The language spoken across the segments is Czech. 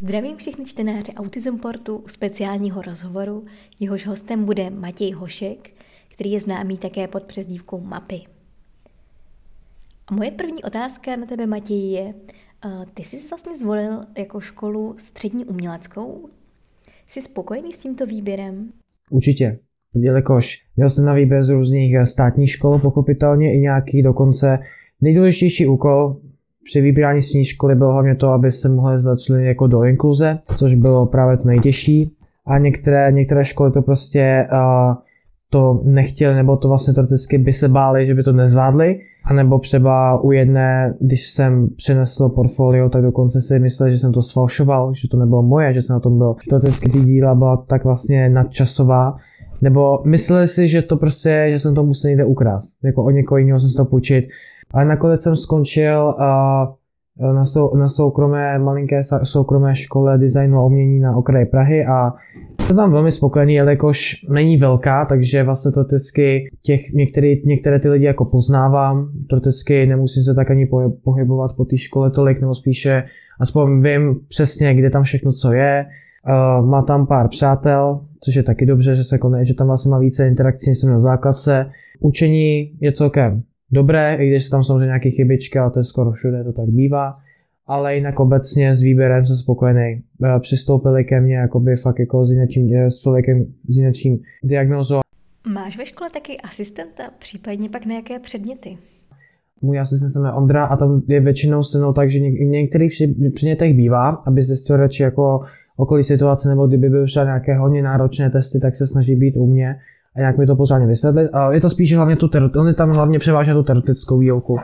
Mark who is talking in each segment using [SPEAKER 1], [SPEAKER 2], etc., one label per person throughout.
[SPEAKER 1] Zdravím všechny čtenáře Autism Portu u speciálního rozhovoru. Jehož hostem bude Matěj Hošek, který je známý také pod přezdívkou Mapy. A moje první otázka na tebe, Matěj, je, ty jsi vlastně zvolil jako školu střední uměleckou? Jsi spokojený s tímto výběrem?
[SPEAKER 2] Určitě, jelikož měl jsem na výběr z různých státních škol, pochopitelně i nějaký dokonce nejdůležitější úkol při vybírání střední školy bylo hlavně to, aby se mohli začlenit jako do inkluze, což bylo právě to nejtěžší. A některé, některé školy to prostě uh, to nechtěli, nebo to vlastně teoreticky by se báli, že by to nezvládli. A nebo třeba u jedné, když jsem přinesl portfolio, tak dokonce si mysleli, že jsem to sfalšoval, že to nebylo moje, že jsem na tom byl. Teoreticky ty díla byla tak vlastně nadčasová, nebo mysleli si, že to prostě, že jsem to musel někde ukrást. Jako od někoho jiného jsem se to půjčit. Ale nakonec jsem skončil na, sou, na soukromé, malinké soukromé škole designu a umění na okraji Prahy a jsem tam velmi spokojený, jelikož není velká, takže vlastně to vždycky těch, některý, některé ty lidi jako poznávám, to vždycky nemusím se tak ani pohybovat po té škole tolik, nebo spíše aspoň vím přesně, kde tam všechno co je, Uh, má tam pár přátel, což je taky dobře, že, se koné, že tam vlastně má více interakcí než jsem na základce. Učení je celkem dobré, i když tam samozřejmě nějaké chybičky, ale to je skoro všude, to tak bývá. Ale jinak obecně s výběrem jsem spokojený. Uh, přistoupili ke mně jakoby fakt jako s, jinečím, eh, s člověkem s jinečím diagnozou.
[SPEAKER 1] Máš ve škole taky asistenta, případně pak nějaké předměty?
[SPEAKER 2] Můj asistent se jmenuje Ondra a tam je většinou se mnou tak, že něk- některých předmětech bývá, aby zjistil radši jako okolí situace, nebo kdyby byly třeba nějaké hodně náročné testy, tak se snaží být u mě a nějak mi to pořádně vysvětlit. A je to spíš hlavně tu on je tam hlavně převážně tu teoretickou výuku.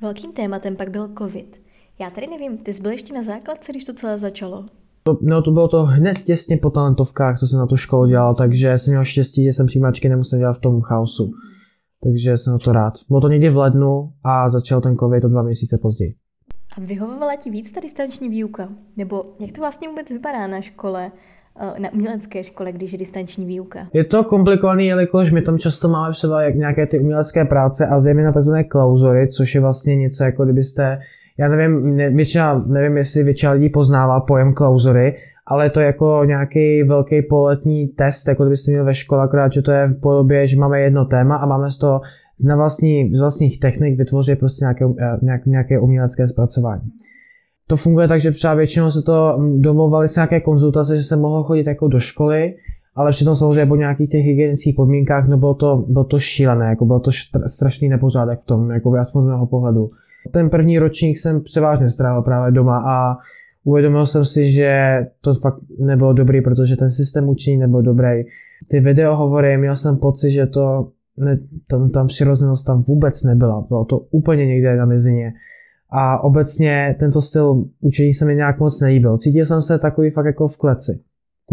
[SPEAKER 1] Velkým tématem pak byl covid. Já tady nevím, ty jsi byl ještě na základce, když to celé začalo?
[SPEAKER 2] To, no to bylo to hned těsně po talentovkách, co jsem na tu školu dělal, takže jsem měl štěstí, že jsem přijímačky nemusel dělat v tom chaosu. Takže jsem na to rád. Bylo to někdy v lednu a začal ten covid o dva měsíce později.
[SPEAKER 1] A vyhovovala ti víc ta distanční výuka? Nebo jak to vlastně vůbec vypadá na škole, na umělecké škole, když je distanční výuka?
[SPEAKER 2] Je to komplikovaný, jelikož my tam často máme třeba jak nějaké ty umělecké práce a zejména tzv. klauzory, což je vlastně něco jako kdybyste, já nevím, ne, většina, nevím, jestli většina lidí poznává pojem klauzory, ale je to jako nějaký velký poletní test, jako kdybyste měli ve škole, akorát, že to je v podobě, že máme jedno téma a máme z toho na vlastní, z vlastních technik vytvořit prostě nějaké, eh, nějak, nějaké umělecké zpracování. To funguje tak, že třeba většinou se to mm, domlouvali s nějaké konzultace, že se mohlo chodit jako do školy, ale přitom samozřejmě po nějakých těch hygienických podmínkách nebylo to, bylo to šílené, jako bylo to strašný nepořádek v tom, jako aspoň z mého pohledu. Ten první ročník jsem převážně strávil právě doma a uvědomil jsem si, že to fakt nebylo dobrý, protože ten systém učení nebyl dobrý. Ty videohovory, měl jsem pocit, že to ne, tam, tam přirozenost tam vůbec nebyla, bylo to úplně někde na mezině. A obecně tento styl učení se mi nějak moc nelíbil. Cítil jsem se takový fakt jako v kleci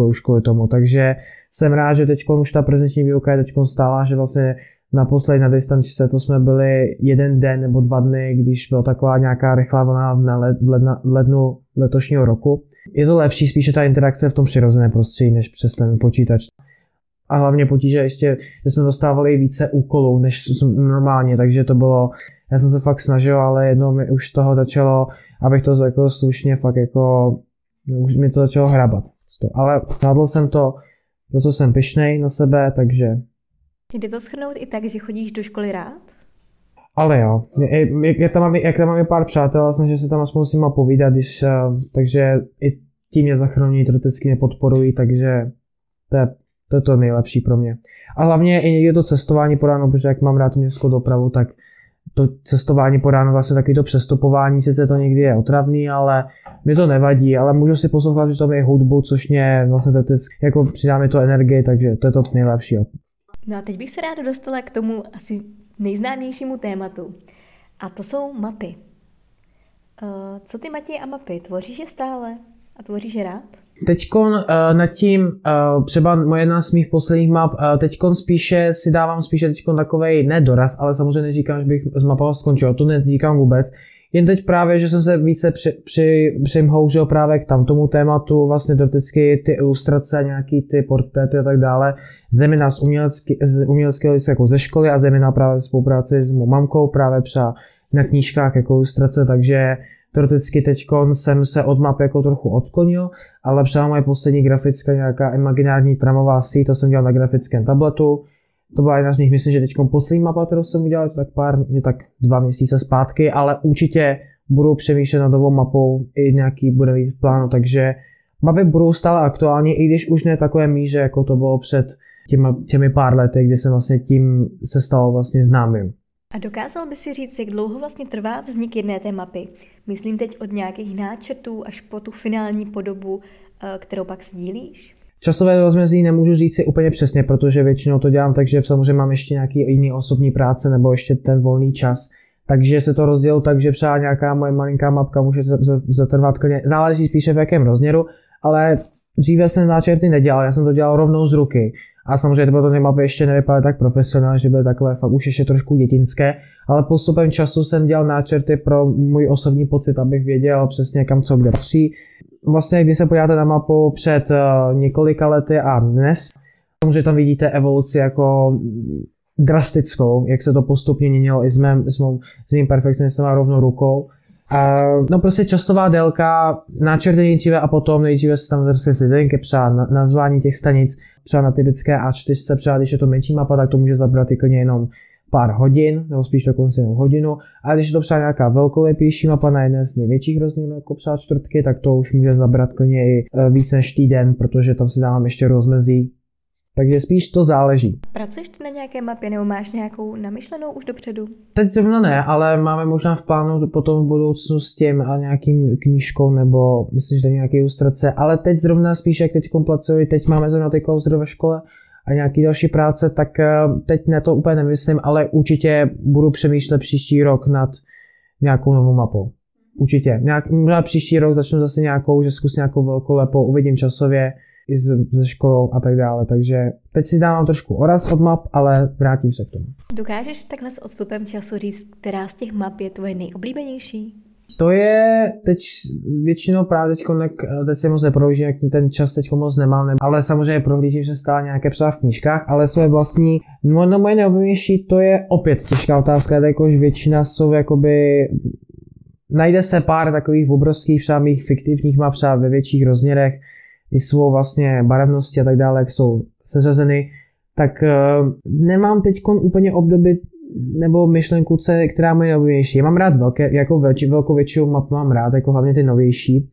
[SPEAKER 2] už kvůli tomu, takže jsem rád, že teď už ta prezenční výuka je teď stála, že vlastně naposledy na distančce to jsme byli jeden den nebo dva dny, když byla taková nějaká rychlá vlna ledna, lednu letošního roku. Je to lepší spíše ta interakce v tom přirozeném prostředí, než přes ten počítač a hlavně potíže ještě, že jsme dostávali více úkolů než normálně, takže to bylo, já jsem se fakt snažil, ale jednou mi už toho začalo, abych to jako slušně fakt jako, už mi to začalo hrabat. Ale zvládl jsem to, to, co jsem pišnej na sebe, takže...
[SPEAKER 1] Jde to schrnout i tak, že chodíš do školy rád?
[SPEAKER 2] Ale jo, jak, jak, tam mám, jak tam mám i pár přátel, snažím se tam aspoň s nima povídat, když, eh, takže i tím mě zachrání, to vždycky mě podporují, takže to je to je to nejlepší pro mě. A hlavně i někdy to cestování po ránu, protože jak mám rád městskou dopravu, tak to cestování po ránu, vlastně taky to přestupování, sice to někdy je otravný, ale mi to nevadí, ale můžu si poslouchat, že to je hudbu, což mě vlastně to jako přidá mi to energii, takže to je to nejlepší.
[SPEAKER 1] No a teď bych se ráda dostala k tomu asi nejznámějšímu tématu. A to jsou mapy. Uh, co ty Matěj a mapy? Tvoříš je stále? A tvoříš je rád?
[SPEAKER 2] Teďkon uh, nad tím, uh, třeba moje jedna z mých posledních map, uh, teďkon spíše si dávám spíše teďkon takovej, ne doraz, ale samozřejmě neříkám, že bych z mapou skončil, to neříkám vůbec. Jen teď právě, že jsem se více při, při, přimhoužil právě k tam tomu tématu, vlastně dotycky ty ilustrace, nějaký ty portréty a tak dále, zejména z, umělecký, z uměleckého jako ze školy a zejména právě v spolupráci s mou mamkou, právě třeba na knížkách jako ilustrace, takže Teoreticky teď jsem se od map jako trochu odklonil, ale třeba moje poslední grafická nějaká imaginární tramová síť, to jsem dělal na grafickém tabletu. To byla jedna z nich, myslím, že teď poslední mapa, kterou jsem udělal, tak pár, je tak dva měsíce zpátky, ale určitě budu přemýšlet nad novou mapou, i nějaký bude mít v plánu, takže mapy budou stále aktuální, i když už ne takové míře, jako to bylo před těmi, těmi pár lety, kdy jsem vlastně tím se stal vlastně známým.
[SPEAKER 1] A dokázal by si říct, jak dlouho vlastně trvá vznik jedné té mapy? Myslím teď od nějakých náčrtů až po tu finální podobu, eh, kterou pak sdílíš?
[SPEAKER 2] Časové rozmezí nemůžu říct si úplně přesně, protože většinou to dělám tak, že samozřejmě mám ještě nějaký jiný osobní práce nebo ještě ten volný čas. Takže se to rozdělilo tak, že třeba nějaká moje malinká mapka může zatrvat klidně, záleží spíše v jakém rozměru, ale dříve jsem náčrty nedělal, já jsem to dělal rovnou z ruky. A samozřejmě to ty mapy ještě nevypadaly tak profesionálně, že byly takové fakt už ještě trošku dětinské, ale postupem času jsem dělal náčrty pro můj osobní pocit, abych věděl přesně kam co kde patří. Vlastně, když se podíváte na mapu před uh, několika lety a dnes, samozřejmě tam vidíte evoluci jako drastickou, jak se to postupně měnilo i s, mým, s, mým, s mým perfekcionistem a rovnou rukou. Uh, no prostě časová délka, náčrty nejdříve a potom nejdříve se tam slidenky třeba na, nazvání těch stanic, třeba na typické A4, třeba když je to menší mapa, tak to může zabrat i jenom pár hodin, nebo spíš dokonce jenom hodinu. A když je to třeba nějaká velkolepější mapa na jedné z největších rozměrů, jako třeba čtvrtky, tak to už může zabrat klidně i e, víc než týden, protože tam si dávám ještě rozmezí. Takže spíš to záleží.
[SPEAKER 1] Pracuješ ty na nějaké mapě nebo máš nějakou namyšlenou už dopředu?
[SPEAKER 2] Teď zrovna ne, ale máme možná v plánu potom v budoucnu s tím a nějakým knížkou nebo myslím, že to nějaké ilustrace, ale teď zrovna spíš jak teď pracuji, teď máme zrovna ty klauzury ve škole, a nějaký další práce, tak eh, teď na to úplně nemyslím, ale určitě budu přemýšlet příští rok nad nějakou novou mapou. Určitě. Nějak, možná příští rok začnu zase nějakou, že zkusím nějakou velkou lepou, uvidím časově i ze školou a tak dále. Takže teď si dávám trošku oraz od map, ale vrátím se k tomu.
[SPEAKER 1] Dokážeš takhle s odstupem času říct, která z těch map je tvoje nejoblíbenější?
[SPEAKER 2] To je teď většinou právě teď, teď se moc neprohlížím, jak ten čas teď moc nemám, ale samozřejmě prohlížím se stále nějaké psa v knížkách, ale své vlastní, no, no moje nejoblíbenější, to je opět těžká otázka, jakož většina jsou jakoby, najde se pár takových obrovských třeba mých fiktivních map třeba ve větších rozměrech, i svou vlastně barevnosti a tak dále, jak jsou seřazeny, tak uh, nemám teď úplně období nebo myšlenku, která je novější. Já mám rád velké, jako velči, velkou většinu map mám rád, jako hlavně ty novější,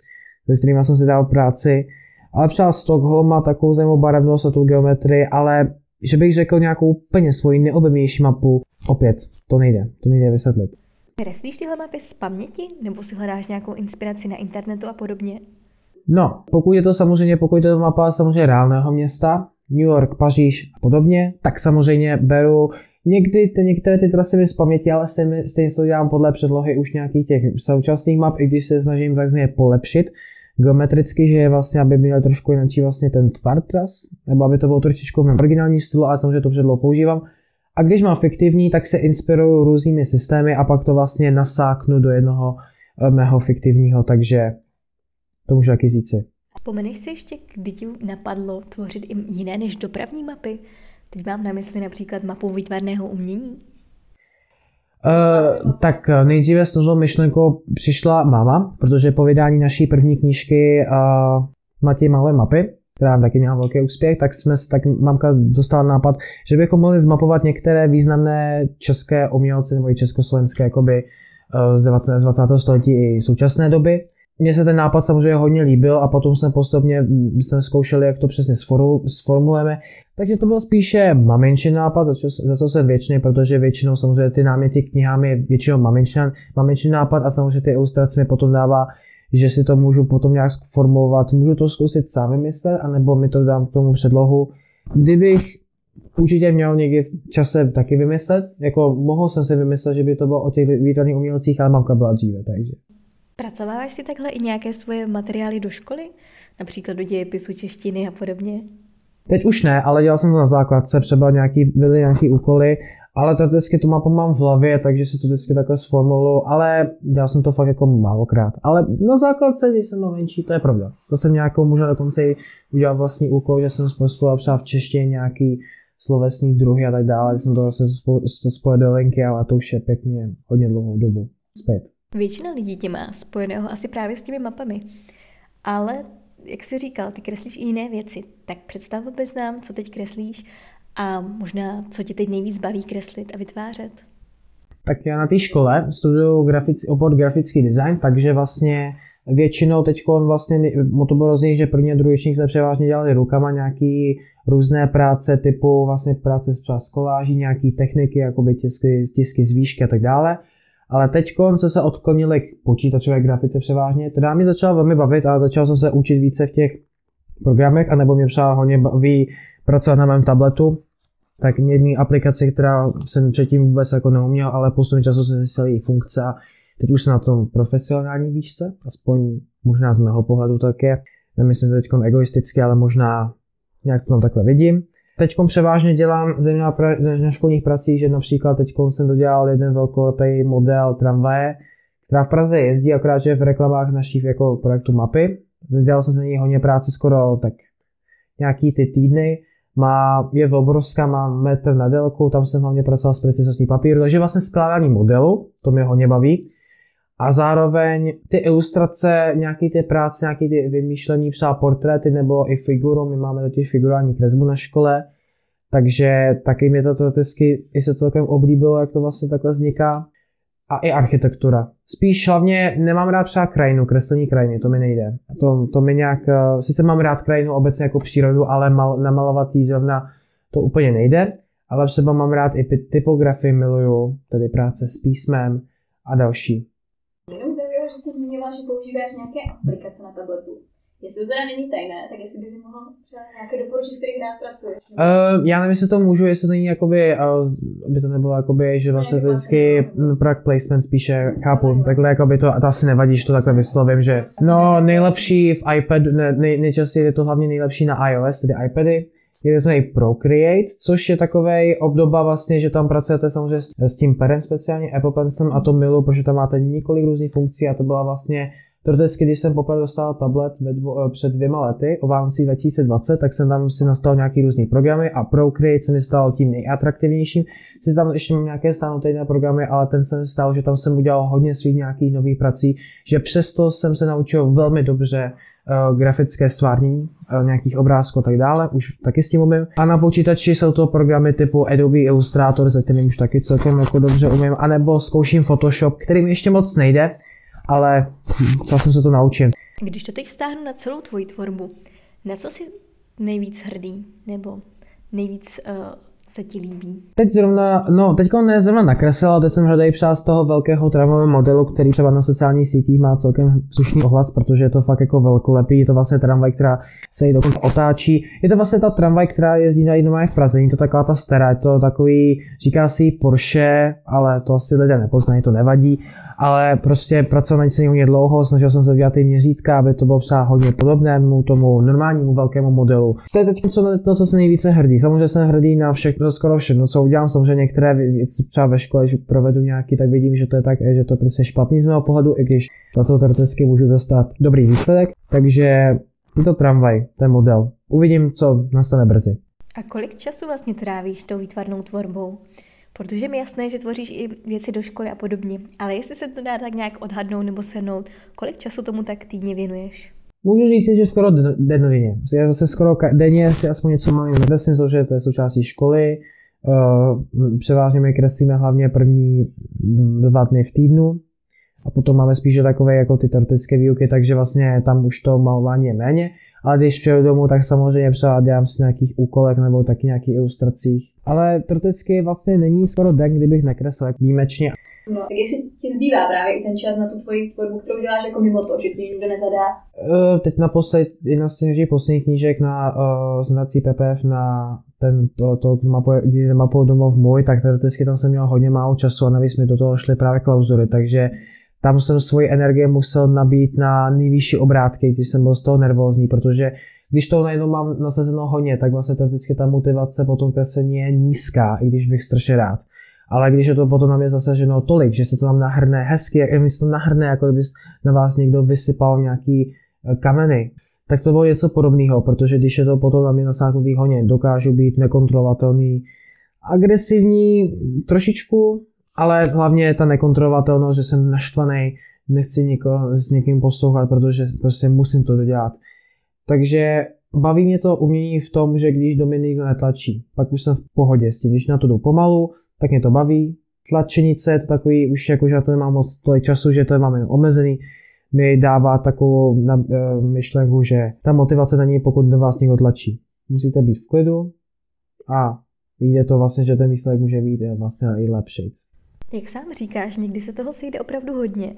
[SPEAKER 2] se kterými jsem si dal práci. Ale třeba Stockholm má takovou zajímavou barevnost a tu geometrii, ale že bych řekl nějakou úplně svoji neoblíbenější mapu, opět, to nejde, to nejde vysvětlit.
[SPEAKER 1] Kreslíš tyhle mapy z paměti, nebo si hledáš nějakou inspiraci na internetu a podobně?
[SPEAKER 2] No, pokud je to samozřejmě, pokud je to mapa samozřejmě reálného města, New York, Paříž a podobně, tak samozřejmě beru Někdy ty, některé ty trasy mi z paměti, ale stejně, stejně to dělám podle předlohy už nějakých těch současných map, i když se snažím takzvaně polepšit geometricky, že je vlastně, aby měl trošku jinak vlastně ten tvar tras, nebo aby to bylo trošičku v originální stylu, ale samozřejmě to předlohu používám. A když mám fiktivní, tak se inspiruju různými systémy a pak to vlastně nasáknu do jednoho eh, mého fiktivního, takže to můžu taky říci.
[SPEAKER 1] Vzpomeneš si ještě, kdy ti napadlo tvořit i jiné než dopravní mapy? Teď mám na mysli například mapu výtvarného umění.
[SPEAKER 2] Uh, tak nejdříve s touto myšlenkou přišla máma, protože po vydání naší první knížky uh, Matěj malé mapy, která taky měla velký úspěch, tak jsme tak mamka dostala nápad, že bychom mohli zmapovat některé významné české umělce nebo i československé jakoby, uh, z 19. 20. století i současné doby. Mně se ten nápad samozřejmě hodně líbil a potom jsme postupně jsme zkoušeli, jak to přesně sformulujeme. Takže to byl spíše maminčí nápad, za co, za co jsem věčný, protože většinou samozřejmě ty náměty knihám je většinou maminčí nápad a samozřejmě ty ilustrace mi potom dává, že si to můžu potom nějak formulovat, můžu to zkusit sám vymyslet, anebo mi to dám k tomu předlohu. Kdybych určitě měl někdy v čase taky vymyslet, jako mohl jsem si vymyslet, že by to bylo o těch výtvarných umělcích, ale mamka byla dříve, takže.
[SPEAKER 1] Pracováváš si takhle i nějaké svoje materiály do školy? Například do dějepisu, češtiny a podobně?
[SPEAKER 2] Teď už ne, ale dělal jsem to na základce, třeba nějaký, byly nějaký úkoly, ale to vždycky tu mapu mám v hlavě, takže si to vždycky takhle sformuluju, ale dělal jsem to fakt jako málokrát. Ale na základce, když jsem byl menší, to je pravda. To jsem nějakou možná dokonce i udělal vlastní úkol, že jsem spojil třeba v češtině nějaký slovesný druhy a tak dále, jsem to zase spojil do linky, ale to už je pěkně hodně dlouhou dobu zpět.
[SPEAKER 1] Většina lidí tě má spojeného asi právě s těmi mapami. Ale, jak jsi říkal, ty kreslíš i jiné věci. Tak představ bys nám, co teď kreslíš a možná, co tě teď nejvíc baví kreslit a vytvářet.
[SPEAKER 2] Tak já na té škole studuju grafic, obor grafický design, takže vlastně většinou teď vlastně, to bylo rozdíl, že první a druhý ročník jsme převážně dělali rukama nějaký různé práce typu vlastně práce s koláží, nějaký techniky, jakoby tisky, tisky z výšky a tak dále. Ale teď se se odklonili k počítačové grafice převážně, teda mě začala velmi bavit a začal jsem se učit více v těch programech, anebo mě třeba hodně baví pracovat na mém tabletu, tak jedné aplikaci, která jsem předtím vůbec jako neuměl, ale postupně času jsem zjistil její funkce a teď už jsem na tom profesionální výšce, aspoň možná z mého pohledu tak je. Nemyslím to teď egoisticky, ale možná nějak to takhle vidím. Teď převážně dělám zejména na školních pracích, že například teď jsem dodělal jeden velkolepý model tramvaje, která v Praze jezdí, akorát že v reklamách našich jako projektu mapy. Dělal jsem se ní hodně práce skoro tak nějaký ty týdny. Má, je obrovská, má metr na délku, tam jsem hlavně pracoval s precizostí papíru, takže vlastně skládání modelu, to mě hodně baví. A zároveň ty ilustrace, nějaký ty práce, nějaký ty vymýšlení, třeba portréty nebo i figuru, my máme totiž figurální kresbu na škole, takže taky mě to vždycky i se celkem oblíbilo, jak to vlastně takhle vzniká. A i architektura. Spíš hlavně nemám rád třeba krajinu, kreslení krajiny, to mi nejde. To, to mi nějak, eh, sice mám rád krajinu obecně jako přírodu, ale mal, namalovat jí zrovna to úplně nejde. Ale třeba mám rád i typografii, miluju, tedy práce s písmem a další.
[SPEAKER 3] Mě zajímalo, že jsi zmiňoval, že používáš nějaké aplikace na tabletu. Jestli to teda není tajné, tak jestli bys mohl třeba nějaké doporučit, který hrát pracuješ? Uh,
[SPEAKER 2] já nevím, jestli to můžu, jestli to není jakoby, uh, aby to nebylo jakoby, že vlastně vždycky product placement spíše chápu, takhle jakoby to, to asi nevadí, že to takhle vyslovím, že no nejlepší v iPad, ne, nej, nejčastěji je to hlavně nejlepší na iOS, tedy iPady, je tzv. Procreate, což je takový obdoba vlastně, že tam pracujete samozřejmě s tím perem speciálně Apple Pencilem a to milu, protože tam máte několik různých funkcí a to byla vlastně Teoreticky, když jsem poprvé dostal tablet dvo, eh, před dvěma lety, o Vánocí 2020, tak jsem tam si nastavil nějaký různý programy a Procreate se mi stal tím nejatraktivnějším. Si tam ještě mám nějaké stanotené programy, ale ten jsem stal, že tam jsem udělal hodně svých nějakých nových prací, že přesto jsem se naučil velmi dobře grafické stvárnění, uh, nějakých obrázků a tak dále, už taky s tím umím. A na počítači jsou to programy typu Adobe Illustrator, ze kterým už taky celkem jako dobře umím, anebo zkouším Photoshop, který mi ještě moc nejde, ale jsem se to naučil.
[SPEAKER 1] Když to teď vztáhnu na celou tvoji tvorbu, na co jsi nejvíc hrdý, nebo nejvíc uh, se ti líbí?
[SPEAKER 2] Teď zrovna, no teď ne zrovna nakreslil, ale teď jsem hledal třeba z toho velkého tramvajového modelu, který třeba na sociálních sítích má celkem slušný ohlas, protože je to fakt jako velkolepý, je to vlastně tramvaj, která se jí dokonce otáčí. Je to vlastně ta tramvaj, která jezdí na jednom v Praze, není to taková ta stará, je to takový, říká si Porsche, ale to asi lidé nepoznají, to nevadí, ale prostě pracoval na hodně dlouho, snažil jsem se dělat ty měřítka, aby to bylo třeba hodně podobnému tomu normálnímu velkému modelu. To je teď co, na to, se nejvíce hrdí. Samozřejmě jsem hrdý na všechno, skoro všechno, co udělám. Samozřejmě některé věci třeba ve škole, že provedu nějaký, tak vidím, že to je tak, že to je prostě špatný z mého pohledu, i když za to teoreticky můžu dostat dobrý výsledek. Takže je to tramvaj, ten model. Uvidím, co nastane brzy.
[SPEAKER 1] A kolik času vlastně trávíš tou výtvarnou tvorbou? Protože mi jasné, že tvoříš i věci do školy a podobně, ale jestli se to dá tak nějak odhadnout nebo shrnout, kolik času tomu tak týdně věnuješ?
[SPEAKER 2] Můžu říct, že skoro denně. Já zase skoro denně si aspoň něco malým nakreslím, že to je součástí školy. Uh, převážně my kreslíme hlavně první dva dny v týdnu a potom máme spíše takové jako ty teoretické výuky, takže vlastně tam už to malování je méně. Ale když přijdu domů, tak samozřejmě třeba dělám si nějakých úkolek nebo taky nějakých ilustracích. Ale teoreticky vlastně není skoro den, kdybych nekreslil jak výjimečně.
[SPEAKER 3] No, tak jestli ti zbývá právě i ten čas na tu tvoji tvorbu, kterou děláš jako mimo to, že ti nikdo nezadá?
[SPEAKER 2] Uh, teď naposled, jedna z těch posledních knížek na uh, znací PPF na ten, to, to mapu, kdy mapou domov můj, tak teoreticky tam jsem měl hodně málo času a navíc mi do toho šly právě klauzury, takže tam jsem svoji energie musel nabít na nejvyšší obrátky, když jsem byl z toho nervózní, protože když to najednou mám nasazeno hodně, tak vlastně teoreticky ta motivace po tom kreslení je nízká, i když bych strašně rád. Ale když je to potom na mě zasaženo tolik, že se to tam nahrne hezky, jak se to nahrne, jako kdyby na vás někdo vysypal nějaký eh, kameny, tak to bylo něco podobného, protože když je to potom na mě nasáhnutý hodně, dokážu být nekontrolovatelný, agresivní trošičku, ale hlavně je ta nekontrolovatelnost, že jsem naštvaný, nechci nikoho, s někým poslouchat, protože prostě musím to dodělat. Takže baví mě to umění v tom, že když do mě nikdo netlačí, pak už jsem v pohodě s tím. Když na to jdu pomalu, tak mě to baví. Tlačenice, to takový, už jako, že na to nemám moc tolik času, že to mám jen omezený, mi dává takovou na, e, myšlenku, že ta motivace není, pokud do vás někdo tlačí. Musíte být v klidu a vyjde to vlastně, že ten výsledek může být vlastně i lepší.
[SPEAKER 1] Jak sám říkáš, někdy se toho sejde opravdu hodně.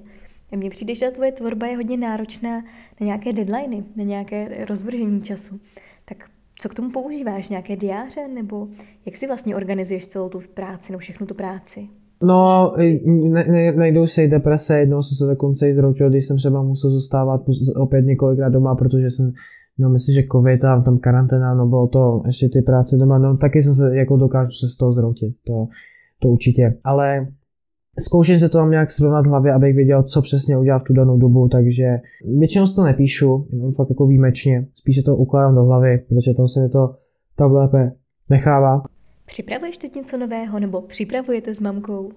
[SPEAKER 1] A mně přijde, že tvoje tvorba je hodně náročná na nějaké deadliny, na nějaké rozvržení času. Tak co k tomu používáš? Nějaké diáře? Nebo jak si vlastně organizuješ celou tu práci, nebo všechnu tu práci?
[SPEAKER 2] No, ne, ne, nejdou se deprese, jednou jsem se dokonce i zroutil, když jsem třeba musel zůstávat opět několikrát doma, protože jsem, no myslím, že covid a tam karanténa, no bylo to ještě ty práce doma, no taky jsem se, jako dokážu se z toho zroutit, to, to určitě. Ale Zkouším se to tam nějak srovnat v hlavě, abych věděl, co přesně udělat v tu danou dobu, takže většinou to nepíšu, jenom fakt jako výjimečně, spíše to ukládám do hlavy, protože tam se mi to tak lépe nechává.
[SPEAKER 1] Připravuješ teď něco nového, nebo připravujete s mamkou?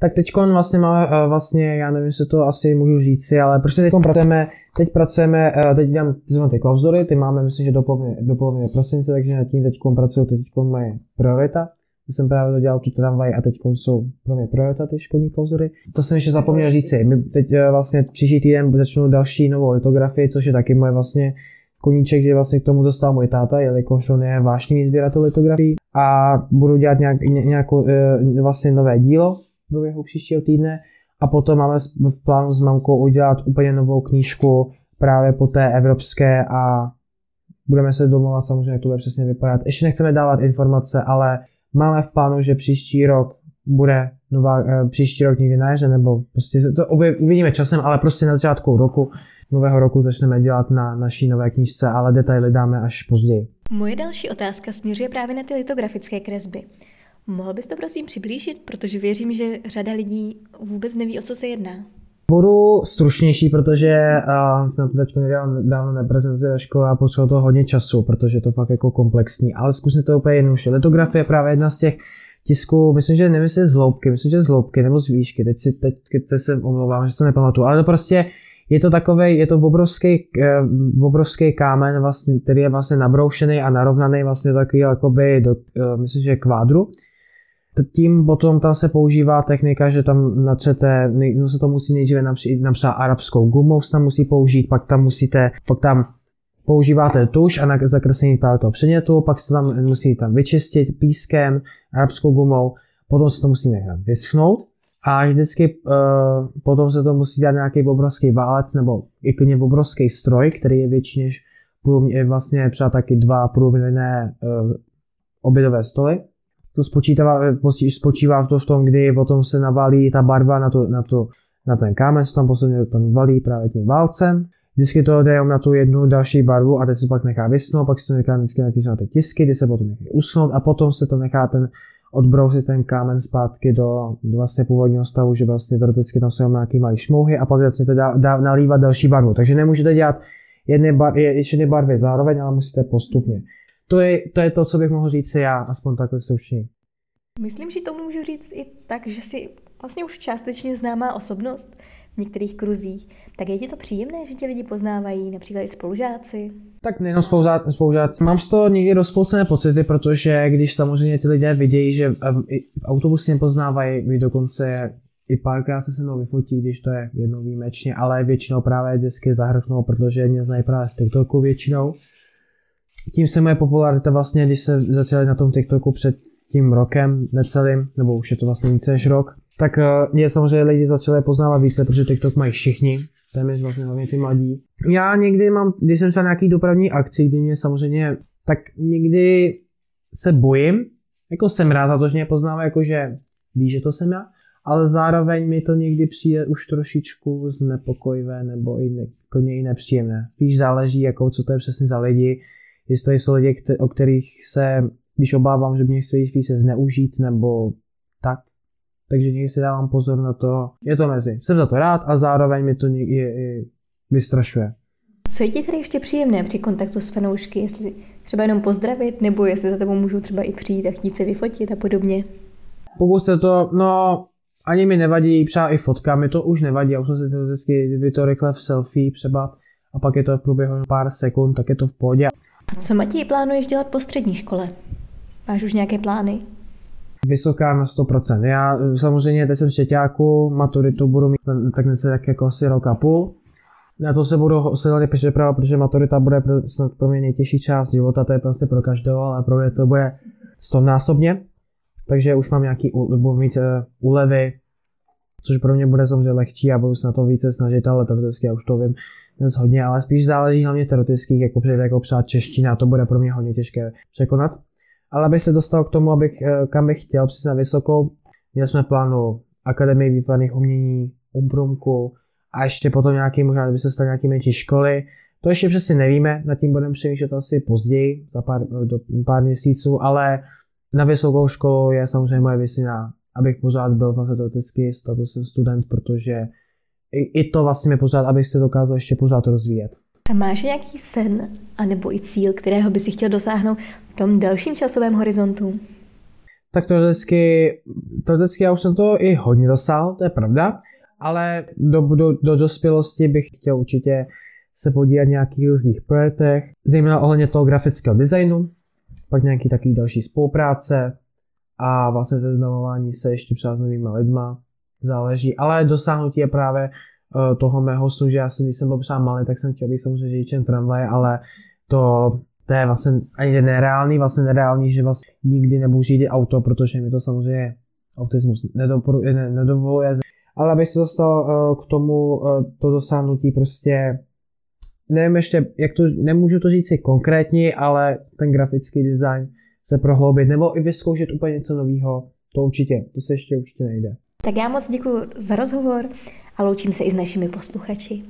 [SPEAKER 2] Tak teď vlastně máme, eh, vlastně, já nevím, jestli to asi můžu říct si, ale prostě teď pracujeme, teď pracujeme, eh, teď dělám ty, ty klauzury, ty máme, myslím, že do poloviny, do poloviny prosince, takže nad tím teď pracuju, teď moje priorita jsem právě dodělal tu tramvaj a teď jsou pro mě priorita ty školní klauzury. To jsem ještě zapomněl říci. My teď eh, vlastně příští týden začnu další novou litografii, což je taky moje vlastně koníček, že vlastně k tomu dostal můj táta, jelikož on je vášnivý sběratel litografií a budu dělat nějak, ně, nějakou, e, vlastně nové dílo v průběhu příštího týdne a potom máme v plánu s mamkou udělat úplně novou knížku právě po té evropské a budeme se domluvat samozřejmě, jak to bude přesně vypadat. Ještě nechceme dávat informace, ale Máme v plánu, že příští rok bude nová, uh, příští rok někdy na jaře, nebo prostě to uvidíme časem, ale prostě na začátku roku, nového roku začneme dělat na naší nové knížce, ale detaily dáme až později.
[SPEAKER 1] Moje další otázka směřuje právě na ty litografické kresby. Mohl bys to prosím přiblížit, protože věřím, že řada lidí vůbec neví, o co se jedná.
[SPEAKER 2] Budu stručnější, protože uh, jsem to teď nedělal dávno neprezentaci ve škole a potřeboval to hodně času, protože je to fakt jako komplexní, ale zkusím to úplně jednoduše. Litografie je právě jedna z těch tisků, myslím, že nevím, jestli z loupky, myslím, že z loupky nebo z výšky, teď si teď, teď se omlouvám, že si to nepamatuju, ale to prostě je to takový, je to obrovský, uh, obrovský kámen, vlastně, který je vlastně nabroušený a narovnaný vlastně takový jakoby do, uh, myslím, že kvádru tím potom tam se používá technika, že tam natřete, no se to musí nejdříve napsat arabskou gumou, se tam musí použít, pak tam musíte, pak tam používáte tuš a na zakreslení právě toho předmětu, pak se to tam musí tam vyčistit pískem, arabskou gumou, potom se to musí nechat vyschnout a vždycky uh, potom se to musí dát nějaký obrovský válec nebo i klidně obrovský stroj, který je větší než průměr, vlastně třeba taky dva průměrné uh, obědové stoly to spočítává, spočívá to v tom, kdy potom se navalí ta barva na, to, na, to, na ten kámen, tam posledně tam valí právě tím válcem. Vždycky to jde na tu jednu další barvu a teď se pak nechá vysnout, pak se to nechá vždycky na ty tisky, kdy se potom nechá usnout a potom se to nechá ten odbrousit ten kámen zpátky do, do vlastně původního stavu, že vlastně teoreticky tam jsou nějaký malý šmouhy a pak začnete dá, dá, nalívat další barvu. Takže nemůžete dělat jedny bar, barvy zároveň, ale musíte postupně. To je, to je to, co bych mohl říct si já, aspoň takhle stručně.
[SPEAKER 1] Myslím, že to můžu říct i tak, že si vlastně už částečně známá osobnost v některých kruzích. Tak je ti to příjemné, že tě lidi poznávají, například i spolužáci?
[SPEAKER 2] Tak nejenom spolužáci. Mám z toho někdy rozpolcené pocity, protože když samozřejmě ty lidé vidějí, že v autobuse mě poznávají, vy dokonce i párkrát se se mnou vyfotí, když to je jednou výjimečně, ale většinou právě vždycky zahrknou, protože mě znají právě z TikToku většinou tím se moje popularita vlastně, když se začali na tom TikToku před tím rokem necelým, nebo už je to vlastně více než rok, tak mě samozřejmě lidi začali poznávat více, protože TikTok mají všichni, téměř vlastně hlavně ty mladí. Já někdy mám, když jsem se na nějaký dopravní akci, kdy mě samozřejmě, tak někdy se bojím, jako jsem rád za to, že mě poznává, jako že ví, že to jsem já, ale zároveň mi to někdy přijde už trošičku znepokojivé nebo i, ne, i nepříjemné. Víš, záleží, jako co to je přesně za lidi, jestli to jsou lidi, o kterých se, když obávám, že mě chce se zneužít nebo tak, takže někdy si dávám pozor na to, je to mezi. Jsem za to rád a zároveň mi to někdy i vystrašuje.
[SPEAKER 1] Co je ti tedy ještě příjemné při kontaktu s fanoušky, jestli třeba jenom pozdravit, nebo jestli za tebou můžou třeba i přijít a chtít se vyfotit a podobně?
[SPEAKER 2] Pokud se to, no, ani mi nevadí třeba i fotka, mi to už nevadí, já už jsem si to vždycky, kdyby to rychle v selfie třeba a pak je to v průběhu pár sekund, tak je to v pohodě.
[SPEAKER 1] A co Matěj plánuješ dělat po střední škole? Máš už nějaké plány?
[SPEAKER 2] Vysoká na 100%. Já samozřejmě teď jsem v Štěťáku, maturitu budu mít tak něco tak jako asi rok a půl. Na to se budu silně připravovat, protože maturita bude pro, snad pro mě nejtěžší část života, to je prostě pro každého, ale pro mě to bude stovnásobně. Takže už mám nějaký, budu mít uh, úlevy, což pro mě bude samozřejmě lehčí a budu se na to více snažit, ale teoreticky já už to vím dnes hodně, ale spíš záleží hlavně teoretických, jako přijde jako třeba čeština, to bude pro mě hodně těžké překonat. Ale aby se dostal k tomu, abych, eh, kam bych chtěl, přesně na vysokou, měli jsme plánu Akademii výtvarných umění, Umprumku a ještě potom nějaký, možná by se stal nějaký menší školy. To ještě přesně nevíme, nad tím budeme přemýšlet asi později, za pár, do, pár měsíců, ale na vysokou školu je samozřejmě moje vysina, abych pořád byl vlastně teoreticky statusem student, protože i, to vlastně mi pořád, abych se dokázal ještě pořád rozvíjet.
[SPEAKER 1] A máš nějaký sen, anebo i cíl, kterého by si chtěl dosáhnout v tom delším časovém horizontu?
[SPEAKER 2] Tak teoreticky, teoreticky já už jsem to i hodně dosáhl, to je pravda, ale do, do, do dospělosti bych chtěl určitě se podívat nějakých různých projektech, zejména ohledně toho grafického designu, pak nějaký takový další spolupráce a vlastně seznamování se ještě třeba s novými lidma, záleží, ale dosáhnutí je právě uh, toho mého snu, že já jsem, když jsem byl třeba malý, tak jsem chtěl být samozřejmě řidičem tramvaje, ale to, to je vlastně ani nereálný, vlastně nereálný, že vlastně nikdy nebudu řídit auto, protože mi to samozřejmě autismus ne, nedovoluje. Ale abych se dostal uh, k tomu, uh, to dosáhnutí prostě nevím ještě, jak to, nemůžu to říct si konkrétně, ale ten grafický design se prohloubit, nebo i vyzkoušet úplně něco nového, to určitě, to se ještě určitě nejde.
[SPEAKER 1] Tak já moc děkuji za rozhovor a loučím se i s našimi posluchači.